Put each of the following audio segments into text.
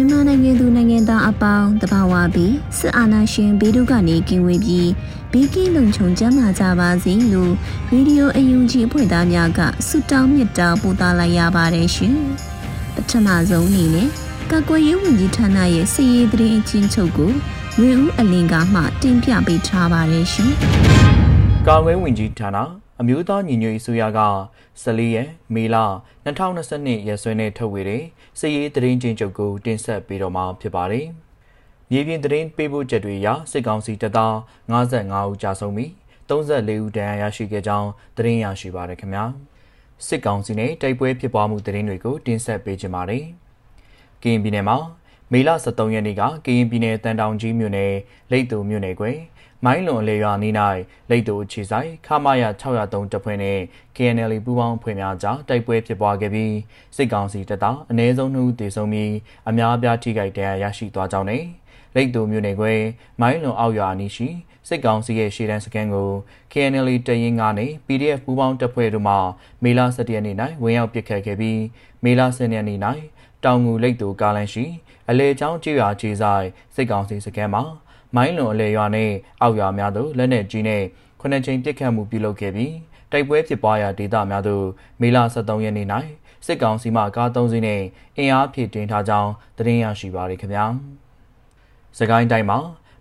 မြန်မာနိုင်ငံသူနိုင်ငံသားအပေါင်းတဘာဝပြီးစစ်အာဏာရှင်ဘေးဒုကနေကင်းဝေးပြီးဘေးကင်းလုံခြုံကြမှာကြပါစေလို့ရေဒီယိုအယူကြီးအဖွဲ့သားများကဆုတောင်းမြတ်တာပို့သလိုက်ရပါတယ်ရှင်။ပထမဆုံးအနေနဲ့ကာကွယ်ရေးဝန်ကြီးဌာနရဲ့စီရေးသတင်းအချင်းချုပ်ကိုရွေဦးအလင်ကမှတင်ပြပေးထားပါတယ်ရှင်။ကာကွယ်ဝင်ကြီးဌာနအမျိုးသားညီညွတ်ရေးဆိုရက14ရက်မေလ2022ရက်စွဲနဲ့ထုတ်ဝေတဲ့ စစ်ရေးသတင်းချင်းချုပ်ကိုတင်ဆက်ပေးတော့မှာဖြစ်ပါတယ်။မြေပြင်သတင်းပေးပို့ချက်တွေအရစစ်ကောင်စီတပ်သား55ဦးကြာဆုံးပြီး34ဦးဒဏ်ရာရရှိခဲ့ကြောင်းသတင်းရရှိပါရခင်ဗျာ။စစ်ကောင်စီနဲ့တိုက်ပွဲဖြစ်ပွားမှုသတင်းတွေကိုတင်ဆက်ပေးကြပါမယ်။ကရင်ပြည်နယ်မှာ မေလ23ရက်နေ့ကကရင်ပြည်နယ်တန်တောင်ကြီးမြို့နယ်လိတ်တူမြို့နယ်ကွယ်မိုင်းလွန်လေရွာနီး၌လိတ်တူအခြေဆိုင်ခမာယ603တပ်ဖွဲ့နဲ့ KNL ပူးပေါင်းဖွဲ့များကြားတိုက်ပွဲဖြစ်ပွားခဲ့ပြီးစစ်ကောင်စီတပ်သားအ ਨੇ ဆုံး2ဦးသေဆုံးပြီးအများအပြားထိခိုက်ဒဏ်ရာရရှိသွားကြောင်းနဲ့လိတ်တူမြို့နယ်ကွယ်မိုင်းလွန်အောက်ရွာနီးရှိစစ်ကောင်စီရဲ့ရှေ့တန်းစခန်းကို KNL တရင်ကနဲ့ PDF ပူးပေါင်းတပ်ဖွဲ့တို့မှမေလ17ရက်နေ့၌ဝင်ရောက်ပစ်ခတ်ခဲ့ပြီးမေလ10ရက်နေ့၌တောင်ငူလိတ်တူကားလန်ရှိ အလေချောင်းကျေးရွာခြေဆိုင်စစ်ကောင်စီစခန်းမှာမိုင်းလွန်အလေရွာနဲ့အောက်ရွာများသို့လက်နက်ကြီးနဲ့ခုနှစ်ကြိမ်ပစ်ခတ်မှုပြုလုပ်ခဲ့ပြီးတိုက်ပွဲဖြစ်ပွားရာဒေသများသို့မေလ23ရက်နေ့၌စစ်ကောင်စီမှကား၃စီးနဲ့အင်အားဖြည့်တင်ထားကြောင်းသတင်းရရှိပါရခင်ဗျာ။စကိုင်းတိုင်းမှာ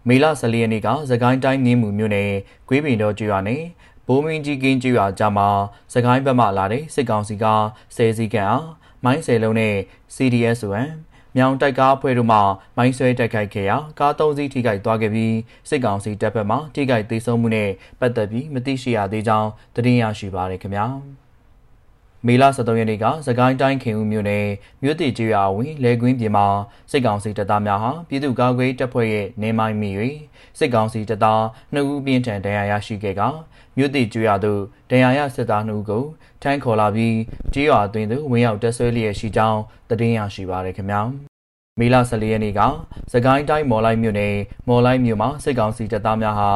မေလ14ရက်နေ့ကစကိုင်းတိုင်းမြင်းမှုမြို့နယ်ဂွေးပင်တော်ကျွာနဲ့ဘိုးမင်းကြီးကင်းကျွာကြားမှာစကိုင်းဘက်မှလာတဲ့စစ်ကောင်စီကဆယ်စီကန်အားမိုင်းဆယ်လုံးနဲ့ CDSON မြောင်တိုက်ကားအဖွဲ့တို့မှမိုင်းဆွဲတိုက်ခိုက်ခဲ့ရာကား၃စီးထိခိုက်သွားခဲ့ပြီးစစ်ကောင်စီတပ်ဖက်မှထိခိုက်သေးဆုံးမှုနဲ့ပတ်သက်ပြီးမသိရှိရသေးကြောင်းသတင်းရရှိပါရခင်ဗျာမေလ23ရက်နေ့ကစကိုင်းတိုင်းခင်ဦးမြို့နယ်မြို့တည်ကျွာဝင်လေကွင်းပြင်မှာစစ်ကောင်စီတပ်သားများဟာပြည်သူ့ကာကွယ်တပ်ဖွဲ့ရဲ့နေမိုင်းမိ၍စစ်ကောင်စီတပ်သား2ဦးပြင်းထန်ဒဏ်ရာရရှိခဲ့ကမြို့တည်ကျွာသို့ဒဏ်ရာရစစ်သား2ဦးကိုထမ်းခေါ်လာပြီးကြေးရွာအတွင်းသို့ဝင်ရောက်တက်ဆွဲလျက်ရှိကြောင်းသတင်းရရှိပါရခင်ဗျာ မေလ14ရက်နေ့ကစကိုင်းတိုင်းမော်လိုက်မြို့နယ်မော်လိုက်မြို့မှာစစ်ကောင်စီတပ်သားများဟာ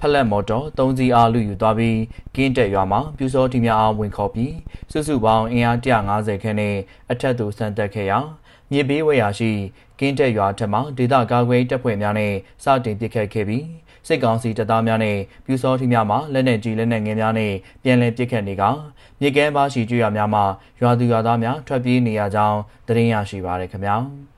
ဖလက်မော်တော်၃စီးအားလူယူသွားပြီးကင်းတက်ရွာမှာပြူစောတီများအားဝင်ခေါ်ပြီးစုစုပေါင်းအင်အား150ခန့်နဲ့အထက်သို့ဆန်တက်ခဲ့ရာမြေဘေးဝဲရာရှိကင်းတက်ရွာထက်မှဒေသကာကွယ်တပ်ဖွဲ့များနဲ့စတင်ပစ်ခတ်ခဲ့ပြီးစစ်ကောင်စီတပ်သားများနဲ့ပြူစောထီများမှလက်နက်ကြီးလက်နက်ငယ်များနဲ့ပြန်လည်ပစ်ခတ်နေကမြေကမ်းပါရှိကျွရများမှရွာသူရွာသားများထွက်ပြေးနေရကြောင်းသတင်းရရှိပါရခင်ဗျာ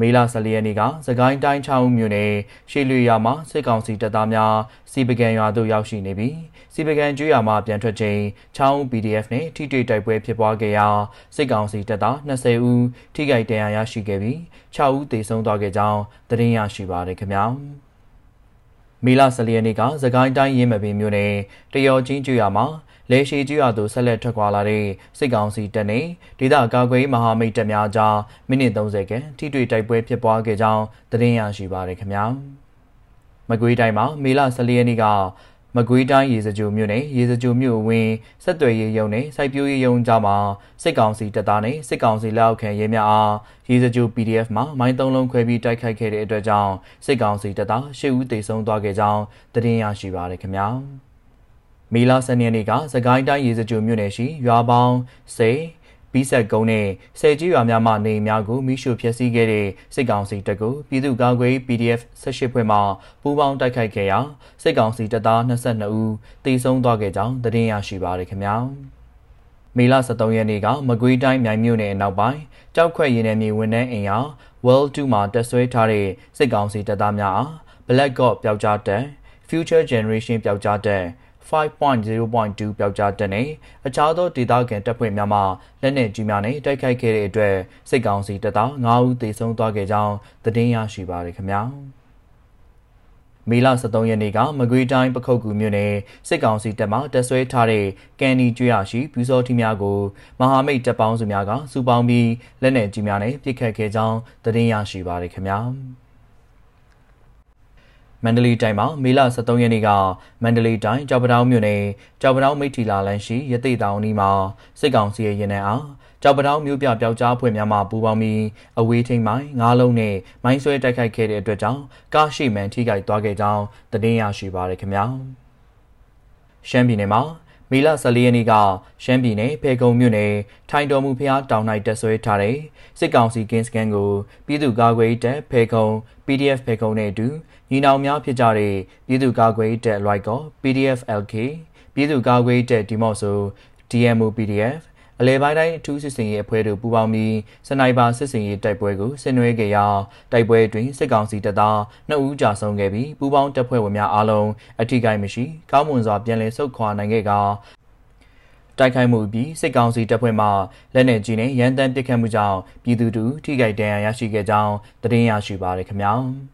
မေလ14ရက်နေ့ကစကိုင်းတိုင်းချောင်းမြို့နယ်ရှေးလွေရွာမှာစစ်ကောင်စီတပ်သားများစီပကံရွာသို့ရောက်ရှိနေပြီးစီပကံကျွော်မှပြန်ထွက်ချိန်ချောင်း PDF နဲ့ထိတွေ့တိုက်ပွဲဖြစ်ပွားခဲ့ရာစစ်ကောင်စီတပ်သား20ဦးထိခိုက်ဒဏ်ရာရရှိခဲ့ပြီး6ဦးသေဆုံးသွားခဲ့ကြောင်းသတင်းရရှိပါရခင်ဗျာ။မေလ14ရက်နေ့ကသခိုင်းတိုင်းရင်းမပင်မြို့နယ်တရော်ချင်းကျွော်မှာ လဲရှိကျွော်သို့ဆက်လက်ထွက်ခွာလာတဲ့စစ်ကောင်စီတပ်နဲ့ဒေသကာကွယ်မဟာမိတ်တပ်များကြားမိနစ်30ခန့်ထိတွေ့တိုက်ပွဲဖြစ်ပွားခဲ့ကြောင်းသတင်းရရှိပါရခင်ဗျာ။မကွေးတိုင်းမှာမေလ14ရက်နေ့ကမကွေးတိုင်းရေစကြိုမြို့နယ်ရေစကြိုမြို့အဝင်ဆက်သွယ်ရေးရုံနဲ့စိုက်ပျိုးရေးရုံကြားမှာစစ်ကောင်စီတပ်သားနဲ့စစ်ကောင်စီလက်အောက်ခံရဲများအားရေစကြို PDF မှာမိုင်းသုံးလုံးခွဲပြီးတိုက်ခိုက်ခဲ့တဲ့အတွက်ကြောင့်စစ်ကောင်စီတပ်သား၈ဦးသေဆုံးသွားခဲ့ကြောင်းသတင်းရရှိပါရခင်ဗျာ။ မီလာစနေနေ့ကစကိုင်းတိုင်းရေစကြိုမြို့နယ်ရှိရွာပေါင်း10ဘီဆက်ကုန်းနဲ့ဆယ်ကြီးရွာများမှနေများကိုမိရှုဖျက်ဆီးခဲ့တဲ့စစ်ကောင်စီတပ်ကိုပြည်သူ့ကာကွယ် PDF 18ဖွဲ့မှပူးပေါင်းတိုက်ခိုက်ခဲ့ရာစစ်ကောင်စီတပ်သား22ဦးသေဆုံးသွားခဲ့ကြောင်းသတင်းရရှိပါရခင်ဗျာမေလ23ရက်နေ့ကမကွေးတိုင်းမြိုင်မြို့နယ်အနောက်ပိုင်းကြောက်ခွက်ရင်းနယ်မြေဝန်ထမ်းအိမ်ယာ World 2မှာတက်ဆွဲထားတဲ့စစ်ကောင်စီတပ်သားများအား Black God ပျောက်ကြားတက် Future Generation ပျောက်ကြားတက် 5.0.2ပျောက်ကြားတက်နဲ့အခြားသောဒေသခံတပ်ဖွဲ့များမှလက်နက်ကြီးများနဲ့တိုက်ခိုက်ခဲ့တဲ့အတွက်စစ်ကောင်စီတပ်သား9ဦးသေဆုံးသွားခဲ့ကြောင်းသတင်းရရှိပါရခင်ဗျာ။မေလ23ရက်နေ့ကမကွေးတိုင်းပခုတ်ကူမြို့နယ်စစ်ကောင်စီတပ်မှတပ်ဆွဲထားတဲ့ကန်နီကျွရရှိပြူစောထီများကိုမဟာမိတ်တပ်ပေါင်းစုများကစုပေါင်းပြီးလက်နက်ကြီးများနဲ့ပစ်ခတ်ခဲ့ကြောင်းသတင်းရရှိပါရခင်ဗျာ မန္တလေးတိုင်းမှာမေလ23ရက်နေ့ကမန္တလေးတိုင်းကြောက်ပတောင်းမြို့နယ်ကြောက်ပတောင်းမိထီလာလန်းရှိရသိတောင်နီးမှာစစ်ကောင်စီရဲ့ရင်နှံအားကြောက်ပတောင်းမျိုးပြပျောက်ကြားဖွဲ့များမှပူးပေါင်းပြီးအဝေးထိန်မိုင်းငါးလုံးနဲ့မိုင်းဆွဲတိုက်ခိုက်ခဲ့တဲ့အတွက်ကြောင့်ကားရှိမှန်ထိခိုက်သွားခဲ့ကြောင်းသတင်းရရှိပါရခင်ဗျာရှမ်းပြည်နယ်မှာ မေလ14ရက်နေ့ကရှမ်းပြည်နယ်ဖေကုံမြို့နယ်ထိုင်တော်မူဖျားတောင်၌တက်ဆွဲထားတဲ့စစ်ကောင်စီကင်းစကန်ကိုပြည်သူ့ကာကွယ်တပ်ဖေကုံ PDF ဖေကုံနဲ့အတူညီနောင်များဖြစ်ကြတဲ့ပြည်သူ့ကာကွယ်တပ်လိုက်ကော PDF LK ပြည်သူ့ကာကွယ်တပ်ဒီမော့ဆို DMO PDF အလဲပိုင်းတိုင်းအထူးစစ်စင်ရေးအဖွဲ့တို့ပူးပေါင်းပြီးစနိုက်ပါစစ်စင်ရေးတိုက်ပွဲကိုဆင်နွှဲခဲ့ရာတိုက်ပွဲတွင်စစ်ကောင်စီတပ်သား2ဦးကြာဆုံးခဲ့ပြီးပူးပေါင်းတပ်ဖွဲ့ဝင်များအားလုံးအထိကိမရှိကောင်းမွန်စွာပြန်လည်ဆုတ်ခွာနိုင်ခဲ့ကာတိုက်ခိုက်မှုပြီးစစ်ကောင်စီတပ်ဖွဲ့မှလက်နက်ကြီးနဲ့ရန်တမ်းပစ်ခတ်မှုကြောင့်ပြည်သူတို့ထိခိုက်ဒဏ်ရာရရှိခဲ့ကြောင်းသတင်းရရှိပါရခင်ဗျာ။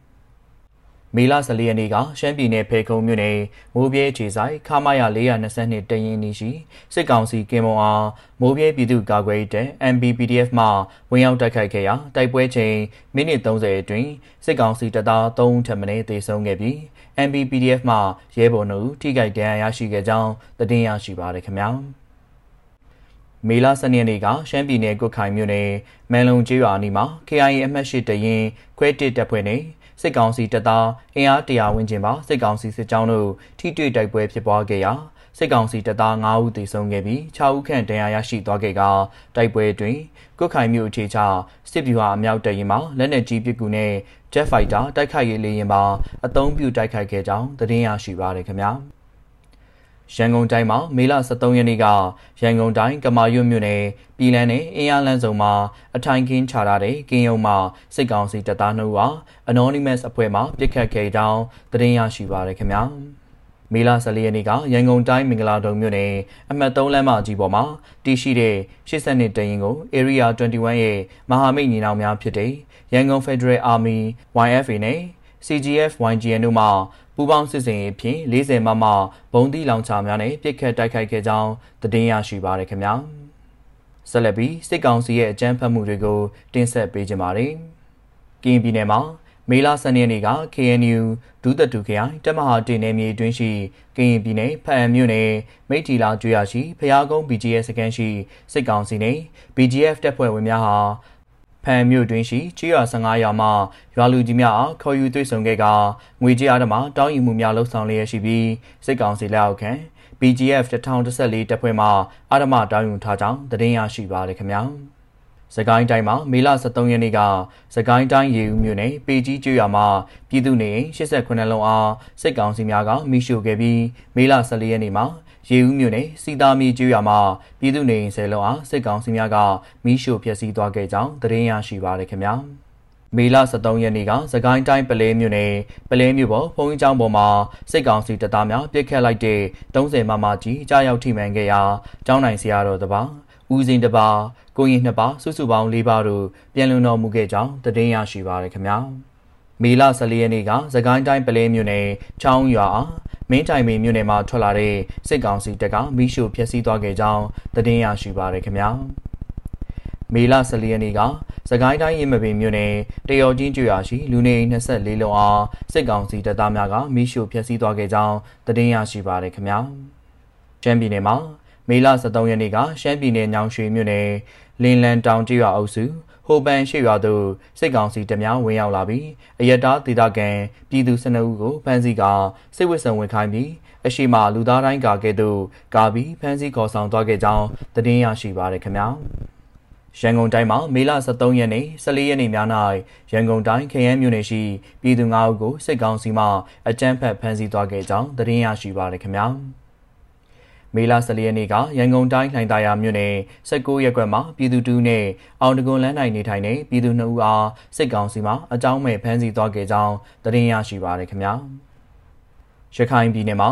မေလ14ရက်နေ့ကရှမ်းပြည်နယ်ဖေခုံမြို့နယ်မိုးပြဲခြေဆိုင်ခမာယာ422တရင်နီရှိစစ်ကောင်စီကင်မွန်အားမိုးပြဲပြည်သူ့ကာကွယ်တဲ့ MBPDF မှဝင်ရောက်တိုက်ခိုက်ခဲ့ရာတိုက်ပွဲချိန်မိနစ်30အတွင်းစစ်ကောင်စီတပ်သား3ဦးထပ်မံသေဆုံးခဲ့ပြီး MBPDF မှရဲဘော်နှုတ်ထိခိုက်ဒဏ်ရာရရှိခဲ့ကြောင်းသတင်းရရှိပါရခင်ဗျာမေလ12ရက်နေ့ကရှမ်းပြည်နယ်ကုတ်ခိုင်မြို့နယ်မန်လုံကျေးရွာအနီးမှာ KIA အမှတ်၈တရင်ခွဲတစ်တပ်ဖွဲ့နဲ့ စစ်ကောင်စီတပ်သားအင်အားတရာဝန်းကျင်ပါစစ်ကောင်စီစစ်ကြောင်းတို့ထိတွေ့တိုက်ပွဲဖြစ်ပွားခဲ့ရာစစ်ကောင်စီတပ်သား9ဦးသေဆုံးခဲ့ပြီး6ဦးခန့်ဒဏ်ရာရရှိသွားခဲ့ကတိုက်ပွဲတွင်ကုတ်ခိုင်မြို့အခြေချစစ်ဗျူဟာအမြောက်တရင်မှာလက်နက်ကြီးပစ်ကူနဲ့ Jet Fighter တိုက်ခိုက်ရေးလေယာဉ်ပါအသုံးပြုတိုက်ခိုက်ခဲ့ကြောင်းသတင်းရရှိပါရခင်ဗျာ။ ရန်ကုန်တိုင်းမှာမေလ23ရက်နေ့ကရန်ကုန်တိုင်းကမာရွတ်မြို့နယ်ပြည်လန်းနဲ့အင်းရလန်းစုံမှာအထိုင်ကင်းချထားတဲ့ကင်းယုံမှာစစ်ကောင်စီတပ်သားနှုတ်ဟာ Anonymous အဖွဲ့မှပြစ်ခတ်ခဲ့ကြောင်းသတင်းရရှိပါရခင်ဗျာမေလ14ရက်နေ့ကရန်ကုန်တိုင်းမင်္ဂလာတုံမြို့နယ်အမှတ်3လမ်းမကြီးပေါ်မှာတည်ရှိတဲ့80နှစ်တရင်ကို Area 21ရဲ့မဟာမိတ်ညီနောင်များဖြစ်တဲ့ရန်ကုန် Federal Army YFA နဲ့ CGF YGN တို့မှ ပူးပေါင်းစစ်စင်ရေးဖြင့်40မမဘုံသီးလောင်ချများနဲ့ပြစ်ခတ်တိုက်ခိုက်ခဲ့ကြောင်းသတင်းရရှိပါရခင်ဗျာဆက်လက်ပြီးစစ်ကောင်စီရဲ့အကြမ်းဖက်မှုတွေကိုတင်ဆက်ပေးကြပါမယ်ကရင်ပြည်နယ်မှာမေလ12ရက်နေ့က KNU ဒုသက်တူခရိုင်တက်မဟာတင်နယ်မြေတွင်းရှိကရင်ပြည်နယ်ဖအံမြို့နယ်မိထီလာကျွရရှိဖျားကုန်း BGS စကန်ရှိစစ်ကောင်စီနှင့် BGF တပ်ဖွဲ့ဝင်များဟာ ဖန်မြို့တွင်ရှိချီရွာ15ရွာမှရွာလူကြီးများအားခေါ်ယူတွေ့ဆုံခဲ့ကငွေကြေးအားဓမ္မတောင်းယူမှုများလှုပ်ဆောင်လျက်ရှိပြီးစစ်ကောင်စီလက်အောက်ခံ BGF 1014တပ်ဖွဲ့မှအာဓမ္မတောင်းယူထားကြောင်းသတင်းရရှိပါရခင်ဗျာ။စကိုင်းတိုင်းမှာမေလ23ရက်နေ့ကစကိုင်းတိုင်းရေဦးမြို့နယ်ပေကြီးကျွော်မှာပြည်သူနေ89လုံးအားစစ်ကောင်စီများကမိရှို့ခဲ့ပြီးမေလ14ရက်နေ့မှာ ရေဦးမြို့နယ်စီတာမီကျွော်မှာပြည်သူနေဆယ်လုံးအားစစ်ကောင်စီများကမိရှို့ဖျက်ဆီးသွားခဲ့ကြောင်းသတင်းရရှိပါရခင်ဗျာ။မေလ23ရက်နေ့ကစကိုင်းတိုင်းပလဲမြို့နယ်ပလဲမြို့ပေါ်ဖုံးကြီးကျောင်းပေါ်မှာစစ်ကောင်စီတပ်သားများပစ်ခတ်လိုက်တဲ့30မမကြီးကြားရောက်ထိမှန်ခဲ့ရာကျောင်းနိုင်ဆရာတော်တပါဦးစင်တပါကိုရင်နှစ်ပါစုစုပေါင်း၄ပါတို့ပြန်လွန်တော်မူခဲ့ကြောင်းသတင်းရရှိပါရခင်ဗျာမေလ14ရက်နေ့ကသကိုင်းတိုင်းပလဲမြို့နယ်ချောင်းရွာ မင်းတိုင်မင်းမြို့နယ်မှာထွက်လာတဲ့စစ်ကောင်စီတပ်ကမိရှုဖျက်ဆီးသွားခဲ့ကြောင်းသတင်းရရှိပါရခင်ဗျာမေလ14ရက်နေ့ကစကိုင်းတိုင်းရင်းမပင်မြို့နယ်တရော်ချင်းကျွာရှိလူနေ24လုံးအားစစ်ကောင်စီတပ်သားများကမိရှုဖျက်ဆီးသွားခဲ့ကြောင်းသတင်းရရှိပါရခင်ဗျာချမ်းပြည်နယ်မှာ မေလ23ရက်နေ့ကရှမ်းပြည်နယ်ညောင်ရွှေမြို့နယ်လင်းလန်တောင်ကျွာအုပ်စုဟိုပန်ရှိရွာသို့စစ်ကောင်စီတပ်များဝင်ရောက်လာပြီးအယက်သားဒေသခံပြည်သူ12ဦးကိုဖမ်းဆီးကာစိတ်ဝစ်စုံဝင်ခိုင်းပြီးအရှိမလူသားတိုင်းကာကဲ့သို့ကာပြီးဖမ်းဆီးခေါ်ဆောင်သွားခဲ့ကြောင်းသတင်းရရှိပါရခင်ဗျာရန်ကုန်တိုင်းမှာမေလ23ရက်နေ့14ရက်နေ့များ၌ရန်ကုန်တိုင်းခရမ်းမြို့နယ်ရှိပြည်သူ9ဦးကိုစစ်ကောင်စီမှအကြမ်းဖက်ဖမ်းဆီးသွားခဲ့ကြောင်းသတင်းရရှိပါရခင်ဗျာ မေလ14ရက်နေ့ကရန်ကုန်တိုင်းလှိုင်သာယာမြို့နယ်16ရပ်ကွက်မှာပြည်သူတူနဲ့အောင်တကွန်လမ်းတိုင်းနေထိုင်တဲ့ပြည်သူ2ဦးအားစစ်ကောင်စီမှအကြောင်းမဲ့ဖမ်းဆီးသွားခဲ့ကြောင်းသတင်းရရှိပါရခင်ဗျာရခိုင်ပြည်နယ်မှာ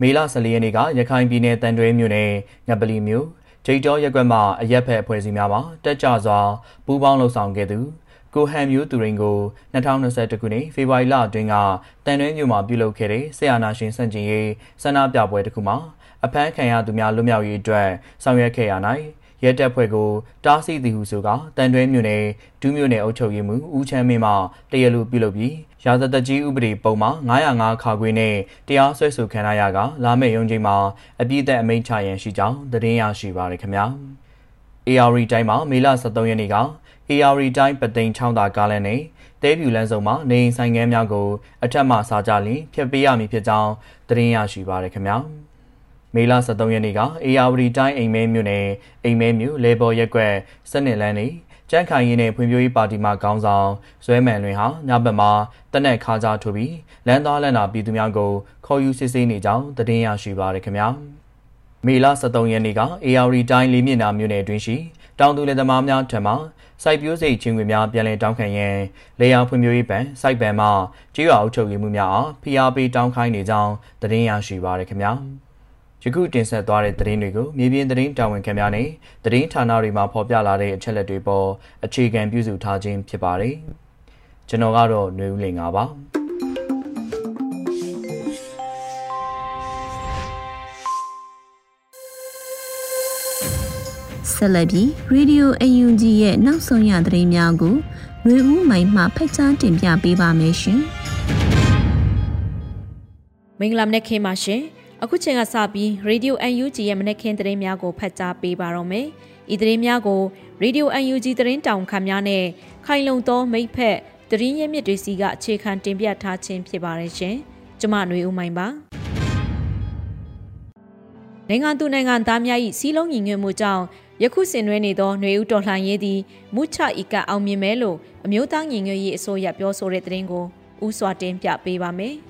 မေလ14ရက်နေ့ကရခိုင်ပြည်နယ်တန်တွဲမြို့နယ်ငပလီမြို့ဂျိတ်တော်ရက်ကွက်မှအရက်ဖက်အဖွဲ့အစည်းများမှတက်ကြစွာပူးပေါင်းလှုပ်ဆောင်ခဲ့သူကိုဟန်မျိုးသူရင်ကို2021ခုနှစ်ဖေဖော်ဝါရီလအတွင်းကတန်တွဲမြို့မှာပြုလုပ်ခဲ့တဲ့ဆရာနာရှင်စန့်ကျင်ရေးဆန္ဒပြပွဲတစ်ခုမှာ အဖမ်းခံရသူများလွတ်မြောက်ရေးအတွက်ဆောင်ရွက်ခဲ့ရ၌ရဲတပ်ဖွဲ့ကိုတားဆီးသည်ဟုဆိုကတန်တွဲမြို့နယ်ဒူးမြို့နယ်အုပ်ချုပ်ရေးမှူးဦးချမ်းမင်းမှတရလူပြုလုပ်ပြီးရာဇသက်ကြီးဥပဒေပုံမှာ905ခါခွေနဲ့တရားစွဲဆိုခံရကလာမယ့်ရုံးချိန်မှာအပြည့်အသက်အမိန့်ချရန်ရှိကြောင်းသတင်းရရှိပါရခင်ဗျာ။ AR တိုင်းမှာမေလ23ရက်နေ့က AR တိုင်းပသိမ်ချောင်းသာကားလမ်းနဲ့တဲပြူလမ်းစုံမှာနေအိမ်ဆိုင်ငန်းများကိုအထက်မှစားကြလျင်ဖျက်ပေးရမည်ဖြစ်ကြောင်းသတင်းရရှိပါရခင်ဗျာ။ မေလ23ရက်နေ့ကအေယာဝတီတိုင်းအိမ်မဲမြို့နယ်အိမ်မဲမြို့လေပေါ်ရက်ကွက်စနစ်လန်းနေကြန့်ခိုင်ရေးနဲ့ဖွံ့ဖြိုးရေးပါတီမှခေါင်းဆောင်ဇွဲမန်လွင်ဟာညဘက်မှာတနက်ခါးကြားထိုးပြီးလမ်းသားလမ်းနာပြည်သူများကိုခေါ်ယူစစ်ဆေးနေကြောင်းသတင်းရရှိပါရခင်ဗျာမေလ23ရက်နေ့က AR တိုင်းလေးမြင့်နာမြို့နယ်အတွင်းရှိတောင်သူလယ်သမားများထံမှစိုက်ပျိုးစိတ်ချင်းခွေများပြန်လည်တောင်းခံရန်လေယာဖွံ့ဖြိုးရေးပန်စိုက်ပန်မှကြေးရွာအုပ်ချုပ်ရေးမှုများအားဖိအားပေးတောင်းခိုင်းနေကြောင်းသတင်းရရှိပါရခင်ဗျာ။ ယခုတင်ဆက်သွားတဲ့သတင်းတွေကိုမြေပြင်သတင်းတာဝန်ခံများနဲ့သတင်းဌာနတွေမှာဖော်ပြလာတဲ့အချက်လက်တွေပေါ်အခြေခံပြုစုထားခြင်းဖြစ်ပါတယ်။ကျွန်တော်ကတော့ຫນွေဦးလင်ပါပါ။ဆက်လက်ပြီး Radio UNG ရဲ့နောက်ဆုံးရသတင်းများကိုရွေဦးမိုင်မှဖက်ချန်းတင်ပြပေးပါမယ်ရှင်။မင်္ဂလာမနက်ခင်းပါရှင်။ အခုချိန်ကစပြီး Radio UNG ရဲ့မနက်ခင်းသတင်းများကိုဖတ်ကြားပေးပါတော့မယ်။ဤသတင်းများကို Radio UNG သတင်းတောင်ခံများနဲ့ခိုင်လုံသောမိဖက်သတင်းရင်းမြစ်တွေစီကအခြေခံတင်ပြထားခြင်းဖြစ်ပါတယ်ရှင်။ကျွန်မຫນွေဦးမိုင်ပါ။နိုင်ငံသူနိုင်ငံသားများ၏စီးလုံးညီညွတ်မှုကြောင့်ယခုဆင်နွှဲနေသောຫນွေဦးတော်လှန်ရေးသည်မုချဤကအောင်မြင်မဲလို့အမျိုးသားညီညွတ်ရေးအစိုးရပြောဆိုတဲ့သတင်းကိုဥစွာတင်ပြပေးပါမယ်။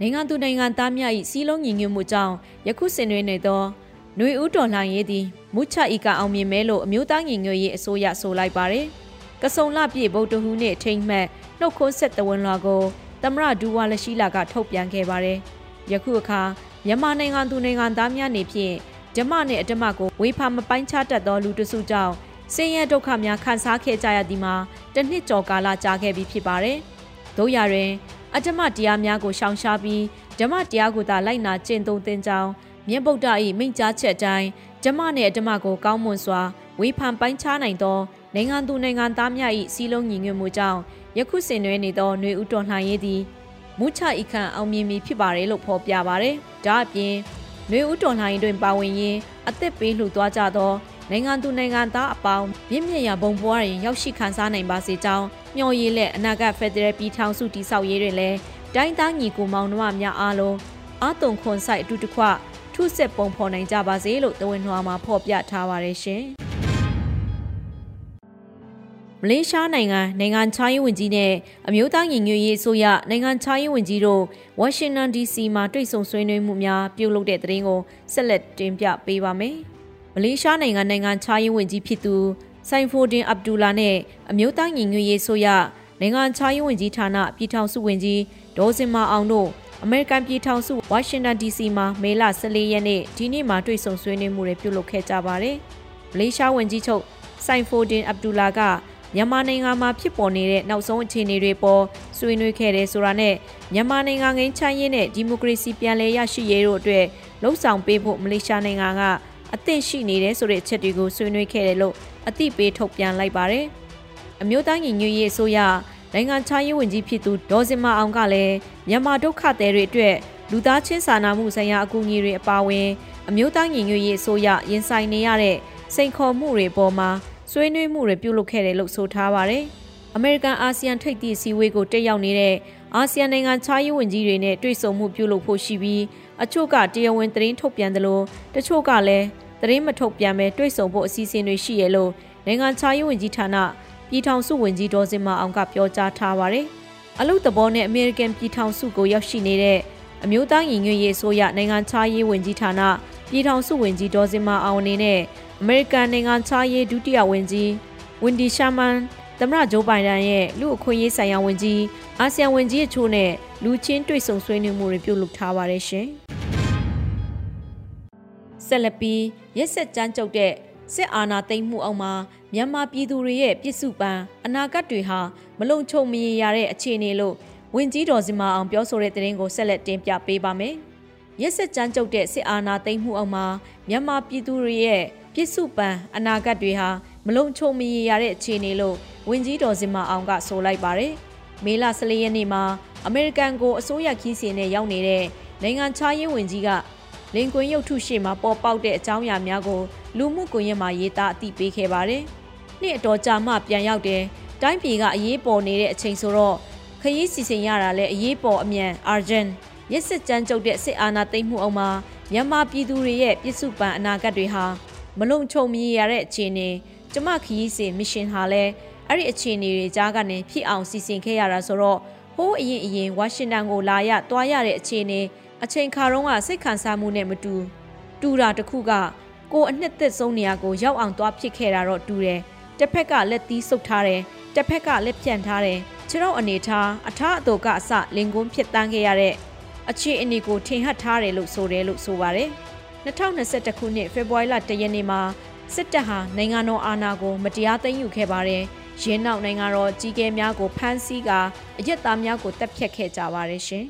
နိုင်ငံသူနိုင်ငံသားများ၏စီးလုံးညီညွတ်မှုကြောင့်ယခုဆင်နွှဲနေသောຫນွေဦးတော်လှန်ရေးသည်မုချဤကအောင်မြင်မဲလို့အမျိုးသားညီညွတ်ရေးအစိုးရဆိုလိုက်ပါတယ်။ကစုံလပြည့်ဗုဒ္ဓဟူးနေ့ထိမ့်မှတ်နှုတ်ခွန်းဆက်တဝန်လွာကိုသမရဒူဝါလရှိလာကထုတ်ပြန်ခဲ့ပါတယ်။ယခုအခါမြန်မာနိုင်ငံသူနိုင်ငံသားများနေဖြင့်ဓမ္မနှင့်အဓမ္မကိုဝေဖာမပိုင်းခြားတတ်သောလူတစုကြောင့်ဆင်းရဲဒုက္ခများခံစားခဲ့ကြရသည်မှာတစ်နှစ်ကျော်ကာလကြာခဲ့ပြီဖြစ်ပါတယ်။တို့ရတွင် အဓမ္မတရားများကိုရှောင်ရှားပြီးဓမ္မတရားကိုသာလိုက်နာကျင့်သုံးသင်ကြောင်းမြတ်ဗုဒ္ဓ၏မိန့်ကြားချက်အတိုင်းဓမ္မနှင့်အဓမ္မကိုကောင်းမွန်စွာဝေဖန်ပိုင်းခြားနိုင်သောနိုင်ငံသူနိုင်ငံသားများ၏စီးလုံးညီညွတ်မှုကြောင့်ယခုဆင်နွှဲနေသောຫນွေဥတော်လှန်ရေးသည်မူချဤခံအောင်မြင်မည်ဖြစ်ပါတယ်လို့ဖော်ပြပါရယ်။ဒါအပြင်ຫນွေဥတော်လှန်ရေးတွင်ပါဝင်ရင်းအသက်ပေးလှူသွားကြသောနိုင်ငံသူနိုင်ငံသားအပေါင်းမြင့်မြတ်ရာဘုံဘွားရင်ရောက်ရှိခံစားနိုင်ပါစေကြောင်း မျှော်ရည်လက်အနာဂတ်ဖက်ဒရယ်ပြည်ထောင်စုတည်ဆောက်ရေးတွင်လည်းတိုင်းသားညီကိုမောင်နှမများအားလုံးအာတုံခွန်ဆိုင်အတူတကွထုဆက်ပုံဖော်နိုင်ကြပါစေလို့တဝန်နှွားမှာဖော်ပြထားပါတယ်ရှင်။မလေးရှားနိုင်ငံနိုင်ငံခြားရေးဝန်ကြီးနဲ့အမျိုးသားညီညွတ်ရေးအစိုးရနိုင်ငံခြားရေးဝန်ကြီးတို့ဝါရှင်တန် DC မှာတွေ့ဆုံဆွေးနွေးမှုများပြုလုပ်တဲ့သတင်းကိုဆက်လက်တင်ပြပေးပါမယ်။မလေးရှားနိုင်ငံနိုင်ငံခြားရေးဝန်ကြီးဖြစ်သူ ဆိုင်ဖိုဒင်အဗ်ဒူလာနဲ့အမျိုးသားညီညွတ်ရေးဆိုရနိုင်ငံခြားရေးဝန်ကြီးဌာနပြည်ထောင်စုဝန်ကြီးဒေါ်စင်မာအောင်တို့အမေရိကန်ပြည်ထောင်စုဝါရှင်တန် DC မှာမေလ14ရက်နေ့ဒီနေ့မှာတွေ့ဆုံဆွေးနွေးမှုတွေပြုလုပ်ခဲ့ကြပါတယ်။မလေးရှားဝန်ကြီးချုပ်ဆိုင်ဖိုဒင်အဗ်ဒူလာကမြန်မာနိုင်ငံမှာဖြစ်ပေါ်နေတဲ့နောက်ဆုံးအခြေအနေတွေပေါ်ဆွေးနွေးခဲ့တယ်ဆိုတာနဲ့မြန်မာနိုင်ငံငင်းချမ်းရေးနဲ့ဒီမိုကရေစီပြန်လည်ရရှိရေးတို့အတွက်လှုံ့ဆော်ပေးဖို့မလေးရှားနိုင်ငံက အသင့်ရှိနေတဲ့ဆိုတဲ့အချက်တွေကိုဆွေးနွေးခဲ့တယ်လို့အသိပေးထုတ်ပြန်လိုက်ပါတယ်။အမျိုးသားညီညွတ်ရေးအစိုးရနိုင်ငံခြားရေးဝန်ကြီးဖြစ်သူဒေါ်စင်မအောင်ကလည်းမြန်မာဒုက္ခသည်တွေအတွက်လူသားချင်းစာနာမှုဆိုင်ရာအကူအညီတွေအပါအဝင်အမျိုးသားညီညွတ်ရေးအစိုးရရင်ဆိုင်နေရတဲ့စိန်ခေါ်မှုတွေပေါ်မှာဆွေးနွေးမှုတွေပြုလုပ်ခဲ့တယ်လို့ဆိုထားပါတယ်။အမေရိကန်အာဆီယံထိပ်သီးအစည်းအဝေးကိုတက်ရောက်နေတဲ့အာဆီယံနိုင်ငံခြားရေးဝန်ကြီးတွေနဲ့တွေ့ဆုံမှုပြုလုပ်ဖို့ရှိပြီး အချို့ကတရားဝင်သတင်းထုတ်ပြန်တယ်လို့တချို့ကလည်းသတင်းမထုတ်ပြန်ပဲတွေ့ဆုံဖို့အစီအစဉ်တွေရှိရလို့နိုင်ငံခြားရေးဝန်ကြီးဌာနပြည်ထောင်စုဝန်ကြီးဒေါ်စင်မအောင်ကပြောကြားထားပါတယ်။အလုသဘောနဲ့အမေရိကန်ပြည်ထောင်စုကိုရောက်ရှိနေတဲ့အမျိုးသားညီညွတ်ရေးအစိုးရနိုင်ငံခြားရေးဝန်ကြီးဌာနပြည်ထောင်စုဝန်ကြီးဒေါ်စင်မာအောင်အနေနဲ့အမေရိကန်နိုင်ငံခြားရေးဒုတိယဝန်ကြီးဝင်ဒီရှာမန် သမ္မတဂျိုးဘိုင်ဒန်ရဲ့လူအခွင့်အရေးဆိုင်ရာဝန်ကြီးအာဆီယံဝန်ကြီးအချို့နဲ့လူချင်းတွေ့ဆုံဆွေးနွေးမှုတွေပြုလုပ်ထားပါတယ်ရှင်။ဆက်လက်ပြီးရက်ဆက်ကြမ်းကြုတ်တဲ့စစ်အာဏာသိမ်းမှုအောက်မှာမြန်မာပြည်သူတွေရဲ့ပြစ်စုပန်းအနာဂတ်တွေဟာမလုံခြုံမရေရတဲ့အခြေအနေလို့ဝင်ကြီးတော်စီမာအောင်ပြောဆိုတဲ့သတင်းကိုဆက်လက်တင်ပြပေးပါမယ်။ရက်ဆက်ကြမ်းကြုတ်တဲ့စစ်အာဏာသိမ်းမှုအောက်မှာမြန်မာပြည်သူတွေရဲ့ပြစ်စုပန်းအနာဂတ်တွေဟာမလုံခြုံမရေရတဲ့အခြေအနေလို့ ဝင်ကြီးတော်စီမာအောင်ကဆိုလိုက်ပါတယ်။မေလ14ရက်နေ့မှာအမေရိကန်ကိုအစိုးရခီးစဉ်နဲ့ရောက်နေတဲ့နိုင်ငံခြားရေးဝန်ကြီးကလင်ကွင်းရုပ်ထုရှိမှာပေါ်ပေါက်တဲ့အကြောင်းအရာများကိုလူမှုကွန်ရက်မှာရေးသားအသိပေးခဲ့ပါတယ်။နှစ်အတော်ကြာမှပြန်ရောက်တယ်။တိုင်းပြည်ကအရေးပေါ်နေတဲ့အချိန်ဆိုတော့ခရီးစီစဉ်ရတာလည်းအရေးပေါ်အမြန်အာဂျန်ရစ်စစ်ကြမ်းကြုတ်တဲ့စစ်အာဏာသိမ်းမှုအောက်မှာမြန်မာပြည်သူတွေရဲ့ပြစ်စုပန်အနာဂတ်တွေဟာမလုံခြုံမြင်ရတဲ့အခြေအနေကျမခရီးစဉ်မရှင်ဟာလည်း အဲ့ဒီအခြေအနေတွေကြားကနေဖြစ်အောင်စီစဉ်ခဲ့ရတာဆိုတော့ဟိုးအရင်အရင်ဝါရှင်တန်ကိုလာရတွားရတဲ့အခြေအနေအချိန်ခါတုန်းကစိတ်ခံစားမှုနဲ့မတူတူတာတခုကကိုအနှစ်သက်ဆုံးနေရာကိုရောက်အောင်သွားဖြစ်ခဲ့တာတော့တူတယ်တစ်ဖက်ကလက်သီးဆုပ်ထားတယ်တစ်ဖက်ကလက်ဖြန့်ထားတယ်ခြေထောက်အနေထားအထားအတုကအစလင်ကွန်းဖြစ်တန်းခဲ့ရတဲ့အခြေအနေကိုထင်ဟပ်ထားတယ်လို့ဆိုတယ်လို့ဆိုပါတယ်2021ခုနှစ်ဖေဖော်ဝါရီလ1ရက်နေ့မှာစစ်တပ်ဟာနိုင်ငံတော်အာဏာကိုမတရားသိမ်းယူခဲ့ပါတယ် ရင်းနောက်နိုင်ငံတော်ကြီးကဲများကိုဖမ်းဆီးကာအရက်သားများကိုတပ်ဖြတ်ခဲ့ကြပါတယ်ရှင်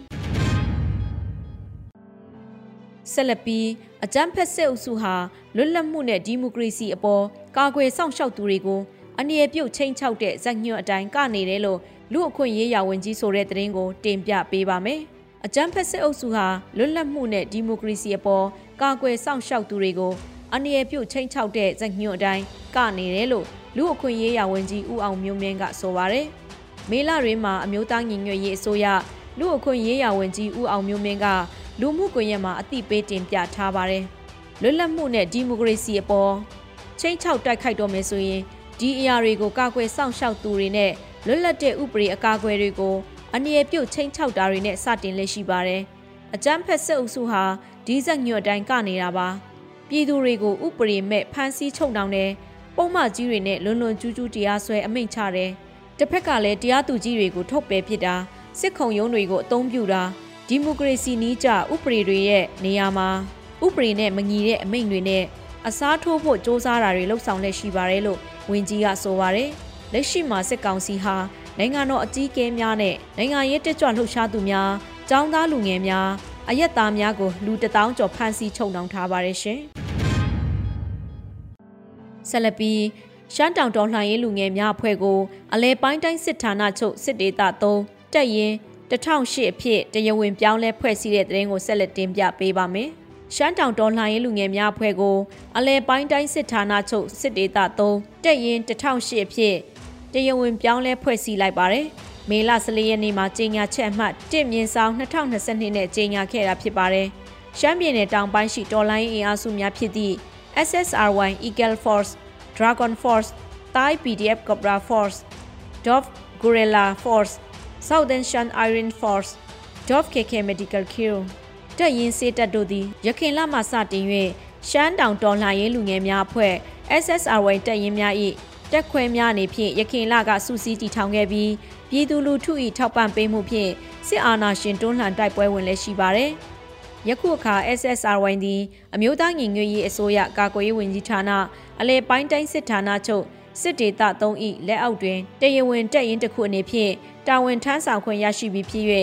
ဆက်လက်ပြီးအကြမ်းဖက်စစ်အုပ်စုဟာလွတ်လပ်မှုနဲ့ဒီမိုကရေစီအပေါ်ကာကွယ်စောင့်ရှောက်သူတွေကိုအနေအပြုတ်ချင်းချောက်တဲ့ဇက်ညွတ်အတိုင်းကနေတယ်လို့လူအခွင့်ရေးရာဝန်ကြီးဆိုတဲ့သတင်းကိုတင်ပြပေးပါမယ်။အကြမ်းဖက်စစ်အုပ်စုဟာလွတ်လပ်မှုနဲ့ဒီမိုကရေစီအပေါ်ကာကွယ်စောင့်ရှောက်သူတွေကိုအနေအပြုတ်ချင်းချောက်တဲ့ဇက်ညွတ်အတိုင်းကနေတယ်လို့ လူအခွင့်ရေးရာဝန်ကြီးဦးအောင်မျိုးမင်းကဆိုပါတယ်။မေလတွင်မှာအမျိုးသားညီညွတ်ရေးအစိုးရလူအခွင့်ရေးရာဝန်ကြီးဦးအောင်မျိုးမင်းကလူမှုကွန်ရက်မှာအသိပေးတင်ပြထားပါတယ်။လွတ်လပ်မှုနဲ့ဒီမိုကရေစီအပေါ်ချင်းချောက်တိုက်ခိုက်တော့မယ်ဆိုရင်ဒီအရာတွေကိုကာကွယ်စောင့်ရှောက်သူတွေနဲ့လွတ်လပ်တဲ့ဥပဒေအကာအကွယ်တွေကိုအနေအပြုတ်ချင်းချောက်တာတွေနဲ့စတင်လက်ရှိပါတယ်။အကြမ်းဖက်စစ်အုပ်စုဟာဒီဇက်ညွတ်တိုင်းကနေနေတာပါ။ပြည်သူတွေကိုဥပဒေမဲ့ဖမ်းဆီးချုပ်နှောင်တယ် ပုံမှန်ကြီးတွေနဲ့လွန်လွန်ကျူးကျူးတရားစွဲအမိန့်ချတယ်။တစ်ဖက်ကလည်းတရားသူကြီးတွေကိုထုတ်ပယ်ဖြစ်တာစစ်ခုံရုံးတွေကိုအသုံးပြုတာဒီမိုကရေစီနည်းကျဥပဒေတွေရဲ့နေရာမှာဥပဒေနဲ့မညီတဲ့အမိန့်တွေနဲ့အစားထိုးဖို့စ조사တာတွေလှုပ်ဆောင်လက်ရှိပါတယ်လို့ဝန်ကြီးကဆိုပါတယ်။လက်ရှိမှာစစ်ကောင်စီဟာနိုင်ငံတော်အကြီးအကဲများနဲ့နိုင်ငံရေးတက်ကြွလှုပ်ရှားသူများ၊ចောင်းသားလူငယ်များအရက်သားများကိုလူတထောင်ကျော်ဖမ်းဆီးချုပ်နှောင်ထားပါတယ်ရှင်။ ဆက်လက်ပြီးရှမ်းတောင်တော်လှန်ရေးလူငယ်များအဖွဲ့ကိုအလဲပိုင်းတိုင်းစစ်ဌာနချုပ်စစ်ဒေသ3တက်ရင်2008အဖြစ်တရားဝင်ပြောင်းလဲဖွဲ့စည်းတဲ့တဲ့ရင်ကိုဆက်လက်တင်ပြပေးပါမယ်။ရှမ်းတောင်တော်လှန်ရေးလူငယ်များအဖွဲ့ကိုအလဲပိုင်းတိုင်းစစ်ဌာနချုပ်စစ်ဒေသ3တက်ရင်2008အဖြစ်တရားဝင်ပြောင်းလဲဖွဲ့စည်းလိုက်ပါတယ်။မေလ14ရက်နေ့မှာကြေညာချက်အမှတ်1မြင်းဆောင်2022နဲ့ကြေညာခဲ့တာဖြစ်ပါတယ်။ရှမ်းပြည်နယ်တောင်ပိုင်းရှိတော်လိုင်းအင်အားစုများဖြစ်သည့် SSRY Eagle Force, Dragon Force, Thai PDF Cobra Force, Dove Gorilla Force, Southern Shan Iron Force, Dove KK Medical Crew တက်ရင်စေးတက်တို့သည်ရခင်လမှစတင်၍ရှမ်းတောင်တော်လှန်ရေးလူငယ်များအဖွဲ့ SSRY တက်ရင်များ၏တက်ခွဲများအနေဖြင့်ရခင်လကစူးစီးတည်ထောင်ခဲ့ပြီးပြည်သူလူထု၏ထောက်ပံ့ပေးမှုဖြင့်စစ်အာဏာရှင်တွန်းလှန်တိုက်ပွဲဝင်လည်းရှိပါသည် ယခုအခါ SSRY သည်အမျိုးသားညီညွတ်ရေးအစိုးရကာကွယ်ရေးဝန်ကြီးဌာနအလဲပိုင်းတိုင်းစစ်ဌာနချုပ်စစ်ဒေသ3၏လက်အောက်တွင်တရားဝင်တက်ရင်တစ်ခုအနေဖြင့်တာဝန်ထမ်းဆောင်ခွင့်ရရှိပြီးဖြစ်၍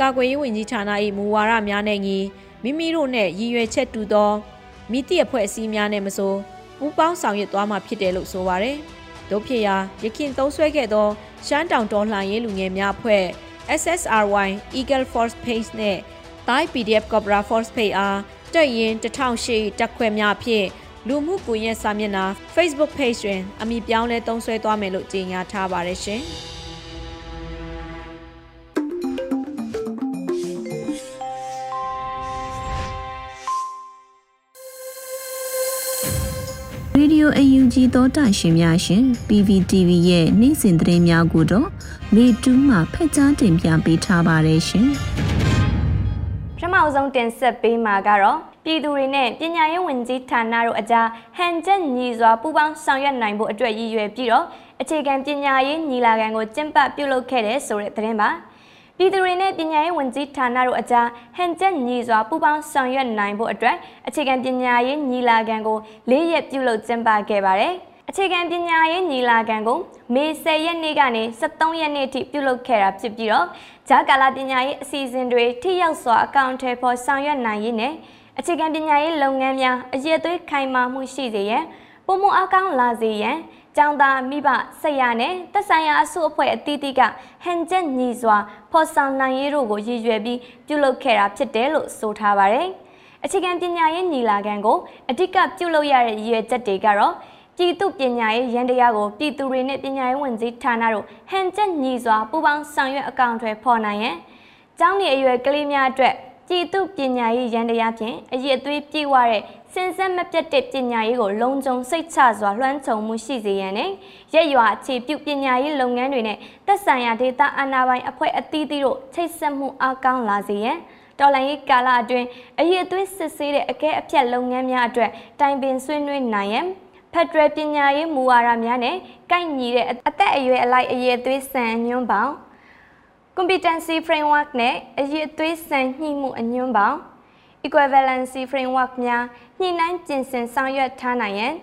ကာကွယ်ရေးဝန်ကြီးဌာန၏မူဝါဒများနဲ့ညီမိမိတို့နှင့်ရည်ရွယ်ချက်တူသောမိသည့်အဖွဲ့အစည်းများနဲ့မဆိုပူးပေါင်းဆောင်ရွက်သွားမှာဖြစ်တယ်လို့ဆိုပါရယ်။တို့ဖြစ်ရာရခင်သုံးဆွဲခဲ့သောရှမ်းတောင်တော်လှန်ရေးလူငယ်များအဖွဲ့ SSRY Eagle Force Page နဲ့ Thai PDF Cobra Force Page အားတက်ရင်1008တက်ခွဲများဖြင့်လူမှုကွန်ရက်စာမျက်နှာ Facebook Page တွင်အမည်ပြောင်းလဲသုံးစွဲသွားမယ်လို့ကြေညာထားပါတယ်ရှင်။ရေဒီယိုအယူဂျီသောတာရှင်များရှင် PPTV ရဲ့နေ့စဉ်သတင်းများကိုတော့မေတူးမှဖက်ကြားတင်ပြပေးထားပါတယ်ရှင်။ပထ မအဆုံးတင်ဆက်ပေးမှာကတော့ပြည်သူတွေနဲ့ပညာရေးဝန်ကြီးဌာနတို့အကြားဟန်ချက်ညီစွာပူးပေါင်းဆောင်ရွက်နိုင်ဖို့အတွက်ရည်ရွယ်ပြီးတော့အခြေခံပညာရေးညီလာခံကိုကျင်းပပြုလုပ်ခဲ့တဲ့ဆိုတဲ့သတင်းပါပြည်သူတွေနဲ့ပညာရေးဝန်ကြီးဌာနတို့အကြားဟန်ချက်ညီစွာပူးပေါင်းဆောင်ရွက်နိုင်ဖို့အတွက်အခြေခံပညာရေးညီလာခံကို၄ရက်ပြုလုပ်ကျင်းပခဲ့ပါတယ်အခြေခံပညာရေးညီလာခံကိုမေ10ရက်နေ့ကနေ23ရက်နေ့ထိပြုလုပ်ခဲ့တာဖြစ်ပြီးတော့ ဂျာကာလာပညာရေးအစီအစဉ်တွေထိရောက်စွာအကောင့်ထဲပေါ်ဆောင်ရွက်နိုင်ရေးနဲ့အခြေခံပညာရေးလုပ်ငန်းများအရေးသွေးခိုင်မာမှုရှိစေရန်ပုံမအကောင့်လာစေရန်ကျောင်းသားမိဘဆက်ရနဲ့သက်ဆိုင်ရာအစုအဖွဲ့အသီးသီးကဟန်ချက်ညီစွာဖော်ဆောင်နိုင်ရေးတို့ကိုရည်ရွယ်ပြီးပြုလုပ်ခဲ့တာဖြစ်တယ်လို့ဆိုထားပါတယ်။အခြေခံပညာရေးညီလာခံကိုအဓိကပြုလုပ်ရတဲ့ရည်ရွယ်ချက်တွေကတော့ ပြည်သူပညာရေးရန်တရားကိုပြည်သူတွေနဲ့ပညာရေးဝန်ကြီးဌာနတို့ဟန်ချက်ညီစွာပူးပေါင်းဆောင်ရွက်အကောင့်တွေဖော်နိုင်ရန်ကျောင်းနေအရွယ်ကလေးများအတွက်ပြည်သူပညာရေးရန်တရားဖြင့်အရေးအသွေးပြည့်ဝတဲ့စင်ဆက်မပြတ်တဲ့ပညာရေးကိုလုံခြုံစိတ်ချစွာလွှမ်းခြုံမှုရှိစေရန်နဲ့ရက်ရွာအခြေပြုပညာရေးလုပ်ငန်းတွေနဲ့သက်ဆိုင်ရာဒေသအာဏာပိုင်အဖွဲ့အသီးသီးတို့ချိတ်ဆက်မှုအကောင်းလာစေရန်တော်လိုင်းရေးကာလအတွင်းအရေးအသွေးစစ်ဆေးတဲ့အကဲအဖြတ်လုပ်ငန်းများအတွက်တိုင်ပင်ဆွေးနွေးနိုင်ရန် ဖက်ဒရယ်ပညာရေးမူဝါဒများနဲ့ကိုက်ညီတဲ့အသက်အရွယ်အလိုက်အရေးအသွေးစံညွှန်းပေါင်း competency framework နဲ့အရေးအသွေးစံညှိမှုအညွှန်းပေါင်း equivalency framework များညှိနှိုင်းကျင့်စဉ်ဆောင်ရွက်ထားနိုင်ရန်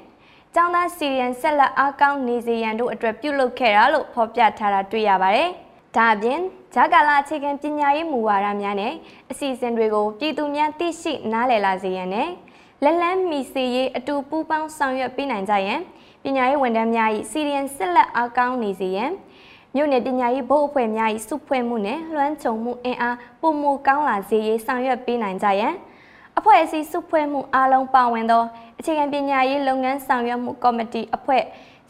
ကျောင်းသားစီရီယန်ဆက်လက်အားကောင်းနေစေရန်တို့အတွက်ပြုလုပ်ခဲ့တာလို့ဖော်ပြထားတာတွေ့ရပါတယ်။ဒါအပြင်ဂျာကာလာအခြေခံပညာရေးမူဝါဒများနဲ့အစီအစဉ်တွေကိုပြည်သူများသိရှိနားလည်လာစေရန်နဲ့ လက်လန်းမီစီရေးအတူပူးပေါင်းဆောင်ရွက်ပေးနိုင်ကြရန်ပညာရေးဝန်ထမ်းများ၏စီရီယန်ဆက်လက်အားကောင်းနေစေရန်မြို့နယ်ပညာရေးဘုတ်အဖွဲ့များ၏စုဖွဲ့မှုနဲ့လွှမ်းခြုံမှုအင်အားပုံမူကောင်းလာစေရေးဆောင်ရွက်ပေးနိုင်ကြရန်အဖွဲ့အစည်းစုဖွဲ့မှုအားလုံးပါဝင်သောအခြေခံပညာရေးလုပ်ငန်းဆောင်ရွက်မှုကော်မတီအဖွဲ့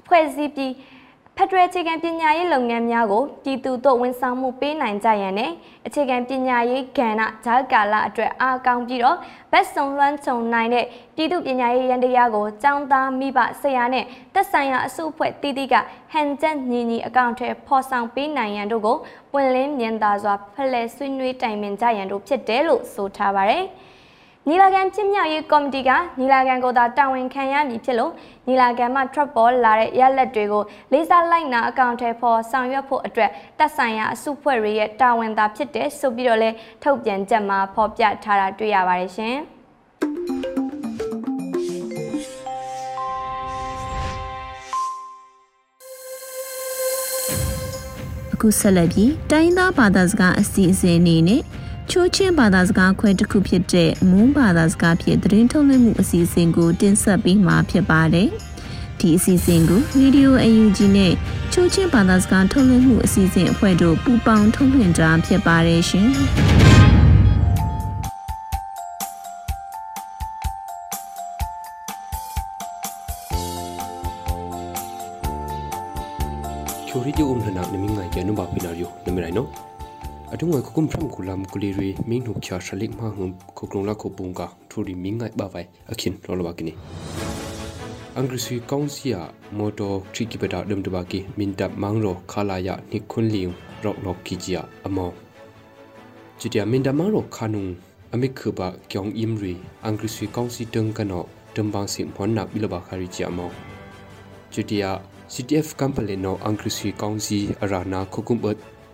ဖွဲ့စည်းပြီး ဖက်ဒရယ်အခြေခံပညာရေးလုပ်ငန်းများကိုပြည်သူတို့ဝန်ဆောင်မှုပေးနိုင်ကြရန်နဲ့အခြေခံပညာရေးကဏ္ဍဂျာကာလအတွက်အားကောင်းပြီးတော့ဘက်စုံလွှမ်းခြုံနိုင်တဲ့ပြည်သူပညာရေးရန်တရားကိုចောင်းသားမိဘဆရာနဲ့သက်ဆိုင်ရာအစုအဖွဲ့တည်တည်ကဟန်ချက်ညီညီအကောင့်ထဲဖော်ဆောင်ပေးနိုင်ရန်တို့ကိုပွင့်လင်းမြင်သာစွာဖလှယ်ဆွေးနွေးတိုင်ပင်ကြရန်တို့ဖြစ်တယ်လို့ဆိုထားပါတယ်။ ညီလာခံပြင်းမြောက်ရေးကော်မတီကညီလာခံကိုသာတာဝန်ခံရမည်ဖြစ်လို့ညီလာခံမှာ trap ball လာတဲ့ရလက်တွေကိုလေးစားလိုက်နာအကောင့်ထဲပေါ်ဆောင်ရွက်ဖို့အတွက်တပ်ဆိုင်ရာအစုဖွဲ့တွေရဲ့တာဝန်သာဖြစ်တဲ့ဆိုပြီးတော့လဲထုတ်ပြန်ချက်မှာဖော်ပြထားတာတွေ့ရပါတယ်ရှင်အခုဆက်လက်ပြီးတိုင်းသားဘာသာစကားအစီအစဉ်အနေနဲ့ ချိုးချင်းဘာသာစကားခွဲတစ်ခုဖြစ်တဲ့မွန်းဘာသာစကားဖြင့်သတင်းထုတ်လွှင့်မှုအစီအစဉ်ကိုတင်ဆက်ပေးမှာဖြစ်ပါတယ်။ဒီအစီအစဉ်ကို Radio UNG နဲ့ချိုးချင်းဘာသာစကားထုတ်လွှင့်မှုအစီအစဉ်အဖွဲ့တို့ပူးပေါင်းထုတ်လွှင့်တာဖြစ်ပါတယ်ရှင်။ချိုရီကျုံနနာနမင်းငိုင်ကျနုဘာပိနာရီယိုနမရိုင်နော် အတုငွေခုကုမ်ဖရမ်ကူလမ်ကူလီရီမင်းနှုတ်ချာရှလိကမဟုံခုကလုံလာခုပုံကထူရီမင်းငိုင်ဘဝိုင်အခင်းလောလဘကိနီအင်္ဂရိစီကောင်စီယာမော်တော်ထရီကိပတာဒမ်တ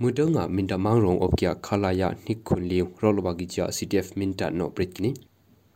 kle ju matubi mang ro tang kano alo bana khunghum shada shotuba si minghuk kya shalik thum mudanga minda mangrong opkya khalaya nikhun liu rolwa gi cha ctf minta no britkini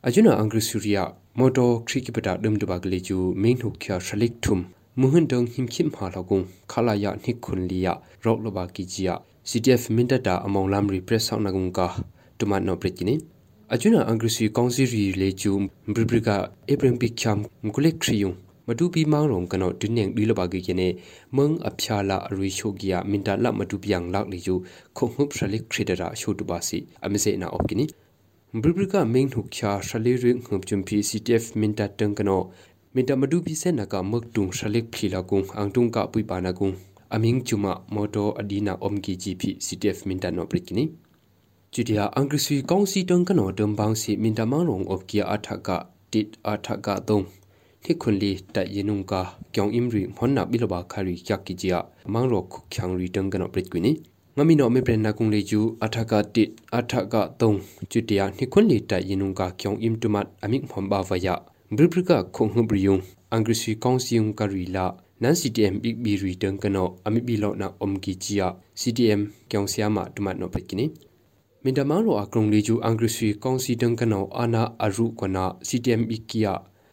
ajuna angri surya moto krikipata dumduba gli ju minhu kya shalik thum muhun dong himkhim ha lagung khalaya nikhun liya rolwa gi cha ctf minta ta among lam repress sauna gung ka tuma no britkini ajuna angri su kongsi ri le ju mbribriga ebrem pikham mkulek triyung မတူပီမောင်းရုံကနောဒင်းနင်းဒီလဘာဂီကနေမငအဖျာလာအရီရှိုဂီယာမင်တာလမတူပြန့်လောက်လီယူခုံဟုပ်ရှလိခရဒရာရှိုတူပါစီအမစေနာအော့ကီနီဘရဘရကမင်းနှုခါရှလေရင်းငုံချွန်ပီ CTF မင်တတန်ကနောမင်တမဒူပီစနကမက်တုံရှလက်ဖလီလာကုံအန်တုံကပွိပါနာကုံအမင်းချူမမော်တိုအဒီနာအုံကီ GP CTF မင်တနောပရိကိနီကျူဒီယာအင်္ဂရိစီကောင်စီတန်ကနောဒမ်ဘောင်စီမင်တမန်ရုံအော့ကီအထကတစ်အထက တုံထိခွန်လီတယနုံကာကျောင်းအင်ရီမွန်နာဘီလဘာခါရီချက်ကီဂျီယာမန်ရောခုချောင်ရီတန်ကနောပရိကိနီငမီနောမေပရနာကုံလေကျူအထကတစ်အထကတုံကျူ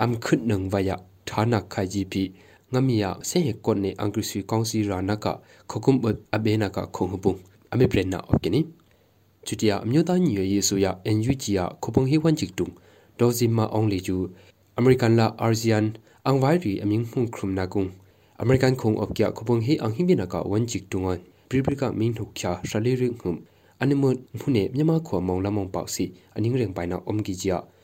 am khut nang vaya thana khaji pi ngamia se he kon ne angkrisi council rana ka khokum bat abena ka khonghpung ame prena opkini chutia amyoda nyi ye so ya NUG ya khopong hi wan jik tung dozima ong le ju American la ASEAN angwai ri aming hung khrum na kung American khong of kya khopong hi ang himbina ka wan chik tungan pribrika min huk kya shali ring hum animut mune myama kho mong lamong pau si aning reng paina om gi jia American khong of kya tan yung no april no of kini ajuna ning hu na kong leju American khu ang himbina ka khopong hi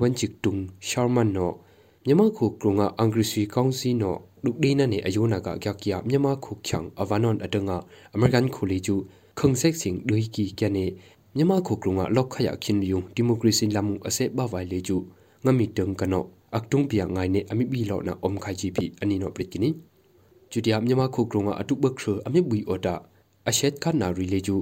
wan chik tung sharman no myama khu krunga angrisi kaunsi no dukdina ne ayona ka kya kya myama khu khyang avanon atanga American khu leju khang sek sing dui ki kya ne မြန်မာခုကလုံကလောက်ခရခင်ယုံဒီမိုကရေစီလမှုအစဲဘဝိုင်လေကျူငမီတန်ကနောအကတုံပြငိုင်းနေအမိဘီလောက်နာအုံခိုင်ဂျီပီအနီနောပရစ်ကိနီကျူတျာမြန်မာခုကလုံကအတုဘခရအမိဘီအော်တာ အရှက်ခနာရီလေကျူ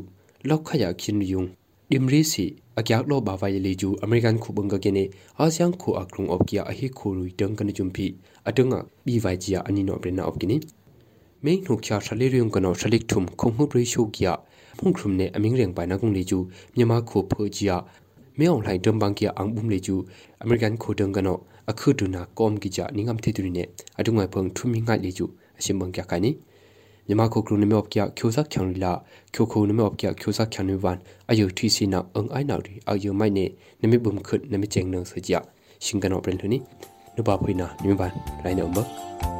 လောက်ခရခင်ယုံဒီမရီစီအကြက်လောဘဝိုင်လေကျူအမေရိကန်ခုဘင်ကကနေအာဆီယံခုအကလုံအော့ကီယာအဟိခိုရီတန်ကနဂျုံပီအတငါဘီဝိုင်ဂျီယာအနီနောပရနာအော့ကီနီမေနှုတ်ချာရှလေရုံကနောရှလိကထုံခုံမှုရေရှုကီယာဖုန်ခရုမနေအမင်းရင်ပိုင်နာကုံလေကျူမြန်မာခိုဖိုဂျီယာမေအောင်လှိုင်တမ်ဘန်ကီအန်ဘုံလေကျူအမေရိကန်ခိုတန်ကနောအခုဒူနာကောမ်ကီဂျာနင်းငမ်ထေတူရီနေအတုငိုင်ဖုန်ထူမီငိုင်လေကျူအရှင်ဘန်ကခိုင်နီ မြန်မာခိုကရုနမေအော့ကီကျိုဇက်ချန်ရီလာချိုခိုနမေအော့ကီကျိုဇက်ချန်နီဝန်အယုတီစီနာအန်အိုင်နောက်ဒီအယုမိုင်နေနမေဘုံခွတ်နမေကျင်းနဆဂျာရှင်ကနောပရင်လူနီနုပါဖွေနာနမေဘန်လိုင်းနံဘာဒီ